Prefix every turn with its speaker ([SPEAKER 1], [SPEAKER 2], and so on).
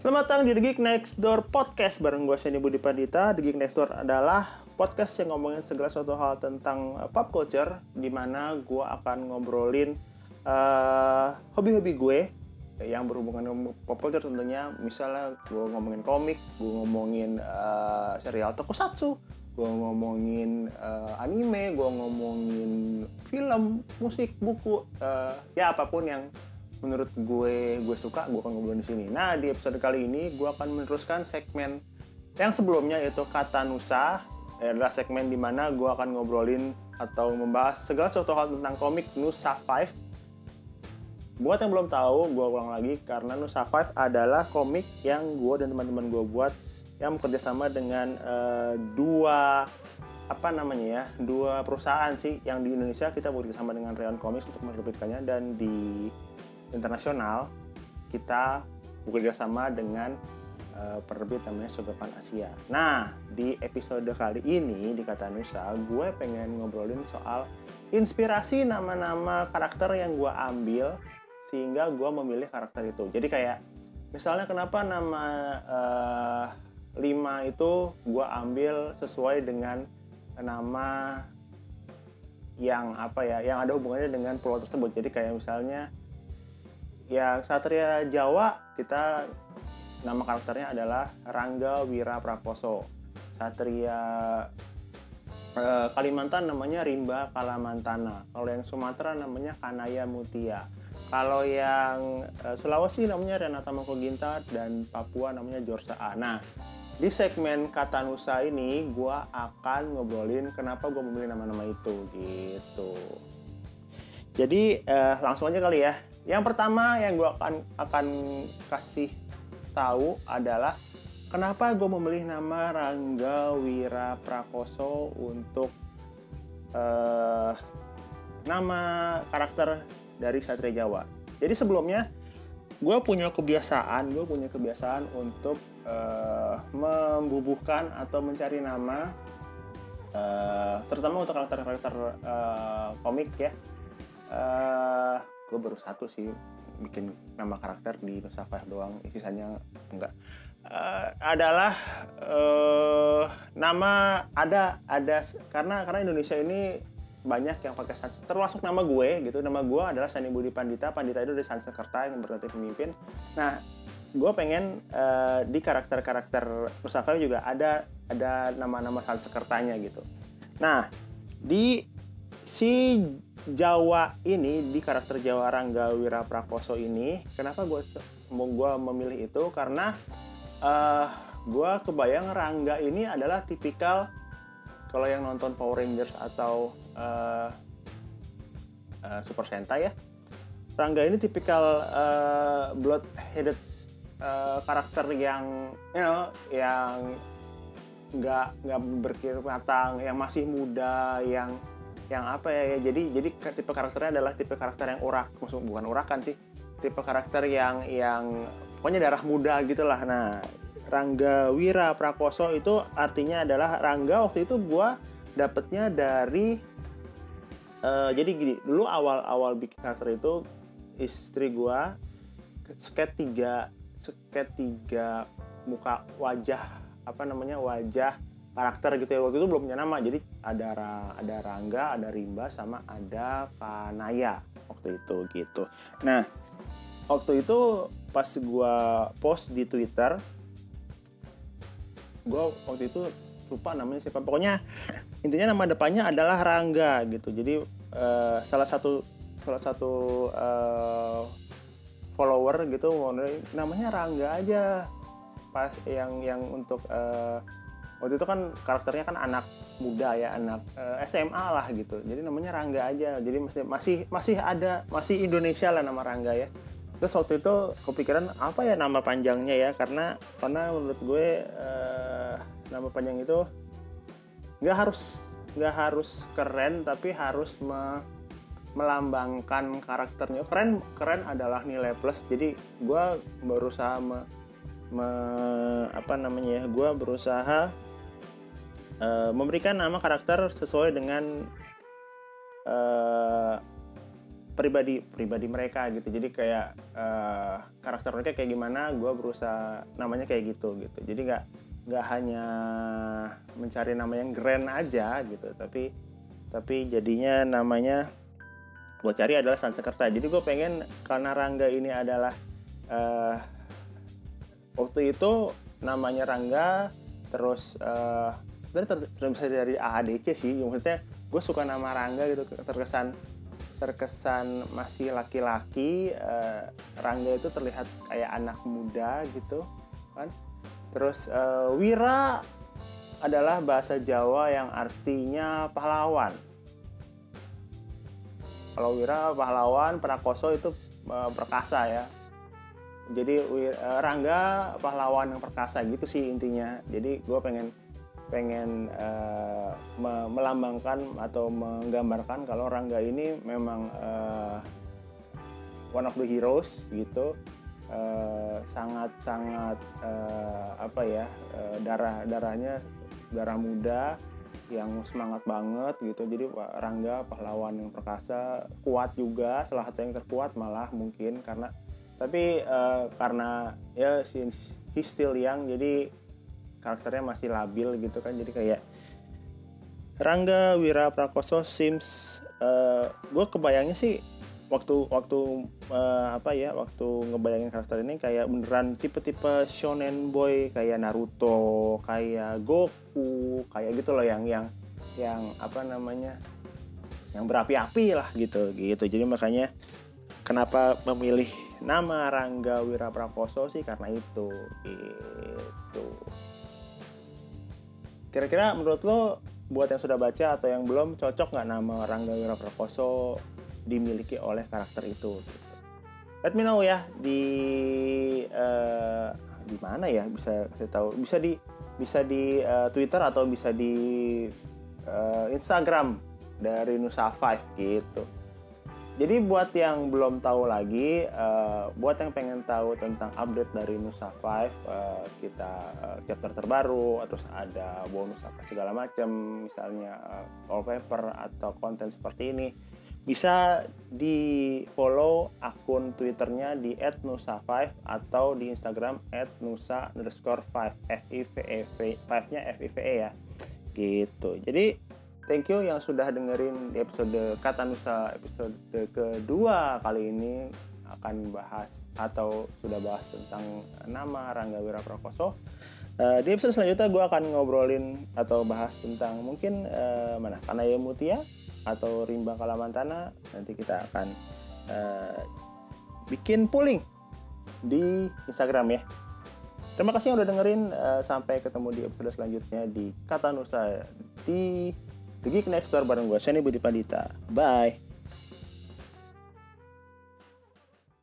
[SPEAKER 1] Selamat datang di The Geek Next Door Podcast bareng gue Seni Budi Pandita. The Geek Next Door adalah podcast yang ngomongin segala suatu hal tentang uh, pop culture di mana gue akan ngobrolin uh, hobi-hobi gue yang berhubungan dengan pop culture tentunya misalnya gue ngomongin komik, gue ngomongin uh, serial tokusatsu, gue ngomongin uh, anime, gue ngomongin film, musik, buku, uh, ya apa pun yang menurut gue gue suka gue akan ngobrolin di sini. Nah di episode kali ini gue akan meneruskan segmen yang sebelumnya yaitu kata Nusa adalah segmen di mana gue akan ngobrolin atau membahas segala sesuatu hal tentang komik Nusa 5. Buat yang belum tahu, gue ulang lagi karena Nusa 5 adalah komik yang gue dan teman-teman gue buat yang bekerja sama dengan uh, dua apa namanya ya dua perusahaan sih yang di Indonesia kita bekerja sama dengan Rayon Comics untuk menerbitkannya dan di internasional kita bekerja sama dengan uh, penerbit namanya Sugapan Asia. Nah, di episode kali ini di Kata Nusa, gue pengen ngobrolin soal inspirasi nama-nama karakter yang gue ambil sehingga gue memilih karakter itu. Jadi kayak misalnya kenapa nama uh, lima itu gue ambil sesuai dengan nama yang apa ya, yang ada hubungannya dengan pulau tersebut. Jadi kayak misalnya ya Satria Jawa kita nama karakternya adalah Rangga Wira Prakoso. Satria eh, Kalimantan namanya Rimba Kalamantana. Kalau yang Sumatera namanya Kanaya Mutia. Kalau yang eh, Sulawesi namanya Renata Mangkoginta dan Papua namanya Jorsa A. Nah, di segmen Kata Nusa ini gue akan ngobrolin kenapa gue memilih nama-nama itu gitu. Jadi eh, langsung aja kali ya yang pertama yang gue akan akan kasih tahu adalah kenapa gue memilih nama Rangga Wira Prakoso untuk uh, nama karakter dari Satria Jawa. Jadi sebelumnya gue punya kebiasaan, gue punya kebiasaan untuk uh, membubuhkan atau mencari nama, uh, terutama untuk karakter-karakter uh, komik ya. Uh, gue baru satu sih bikin nama karakter di Nusa doang. Sisanya enggak. Uh, adalah uh, nama ada ada karena karena Indonesia ini banyak yang pakai Sansekerta termasuk nama gue gitu. Nama gue adalah Sani Budi Pandita. Pandita itu dari Sansekerta yang berarti pemimpin. Nah gue pengen uh, di karakter-karakter Five juga ada ada nama-nama Sansekertanya gitu. Nah di si Jawa ini di karakter Jawa Rangga Wira Prakoso ini kenapa gue mau gue memilih itu? Karena uh, eh, gue kebayang Rangga ini adalah tipikal kalau yang nonton Power Rangers atau uh, uh, Super Sentai ya Rangga ini tipikal uh, blood headed uh, karakter yang you know yang nggak nggak berkir matang yang masih muda yang yang apa ya, ya jadi jadi tipe karakternya adalah tipe karakter yang urak maksud bukan urakan sih tipe karakter yang yang pokoknya darah muda gitulah. Nah Rangga Wira Prakoso itu artinya adalah Rangga waktu itu gue dapetnya dari uh, jadi gini dulu awal-awal bikin karakter itu istri gue sket tiga sket tiga muka wajah apa namanya wajah karakter gitu ya. Waktu itu belum punya nama jadi ada ada Rangga ada Rimba sama ada Panaya waktu itu gitu. Nah waktu itu pas gue post di Twitter gue waktu itu lupa namanya siapa. Pokoknya intinya nama depannya adalah Rangga gitu. Jadi uh, salah satu salah satu uh, follower gitu namanya Rangga aja. Pas yang yang untuk uh, waktu itu kan karakternya kan anak muda ya anak uh, eh, SMA lah gitu. Jadi namanya Rangga aja. Jadi masih masih masih ada masih Indonesia lah nama Rangga ya. Terus waktu itu kepikiran apa ya nama panjangnya ya? Karena karena menurut gue uh, nama panjang itu nggak harus nggak harus keren tapi harus me, melambangkan karakternya. Keren keren adalah nilai plus. Jadi gue berusaha me, me, apa namanya ya gue berusaha uh, memberikan nama karakter sesuai dengan uh, pribadi pribadi mereka gitu. Jadi kayak uh, karakter mereka kayak gimana gue berusaha namanya kayak gitu gitu. Jadi nggak nggak hanya mencari nama yang grand aja gitu tapi tapi jadinya namanya gue cari adalah Sansekerta. Jadi gue pengen karena Rangga ini adalah uh, waktu itu namanya Rangga terus uh, terus dari AADC sih maksudnya gue suka nama Rangga gitu terkesan terkesan masih laki-laki uh, Rangga itu terlihat kayak anak muda gitu kan terus uh, Wira adalah bahasa Jawa yang artinya pahlawan. Kalau Wira pahlawan, Prakoso itu uh, perkasa ya. Jadi Rangga pahlawan yang perkasa gitu sih intinya. Jadi gue pengen pengen uh, me melambangkan atau menggambarkan kalau Rangga ini memang uh, one of the heroes gitu. Sangat sangat uh, apa ya uh, darah darahnya darah muda yang semangat banget gitu. Jadi Pak Rangga pahlawan yang perkasa kuat juga. Salah satu yang terkuat malah mungkin karena tapi uh, karena ya he's still young jadi karakternya masih labil gitu kan. Jadi kayak Rangga Wira Prakoso Sims uh, gue kebayangnya sih waktu waktu uh, apa ya waktu ngebayangin karakter ini kayak beneran tipe-tipe shonen boy kayak Naruto kayak Goku kayak gitu loh yang yang yang apa namanya yang berapi-api lah gitu gitu. Jadi makanya kenapa memilih nama Rangga Wiraprakoso sih karena itu gitu kira-kira menurut lo buat yang sudah baca atau yang belum cocok nggak nama Rangga Wiraprakoso dimiliki oleh karakter itu gitu. Let me know ya di uh, di mana ya bisa saya tahu bisa di bisa di uh, Twitter atau bisa di uh, Instagram dari Nusa Five gitu. Jadi buat yang belum tahu lagi, uh, buat yang pengen tahu tentang update dari Nusa Five, uh, kita uh, chapter terbaru, terus ada bonus apa segala macam, misalnya uh, wallpaper atau konten seperti ini bisa di follow akun twitternya di @nusa5 atau di instagram @nusa underscore 5 f i v e 5 nya f i v e ya. Gitu. Jadi thank you yang sudah dengerin di episode kata nusa episode kedua kali ini akan bahas atau sudah bahas tentang nama Rangga Wiraprakoso. Uh, di episode selanjutnya gue akan ngobrolin atau bahas tentang mungkin uh, mana Kanaya Mutia atau rimba kalamantana nanti kita akan uh, bikin polling di Instagram ya. Terima kasih yang udah dengerin. Sampai ketemu di episode selanjutnya di Kata Nusa di The Geek Next Door bareng gue, Seni Budi Pandita. Bye.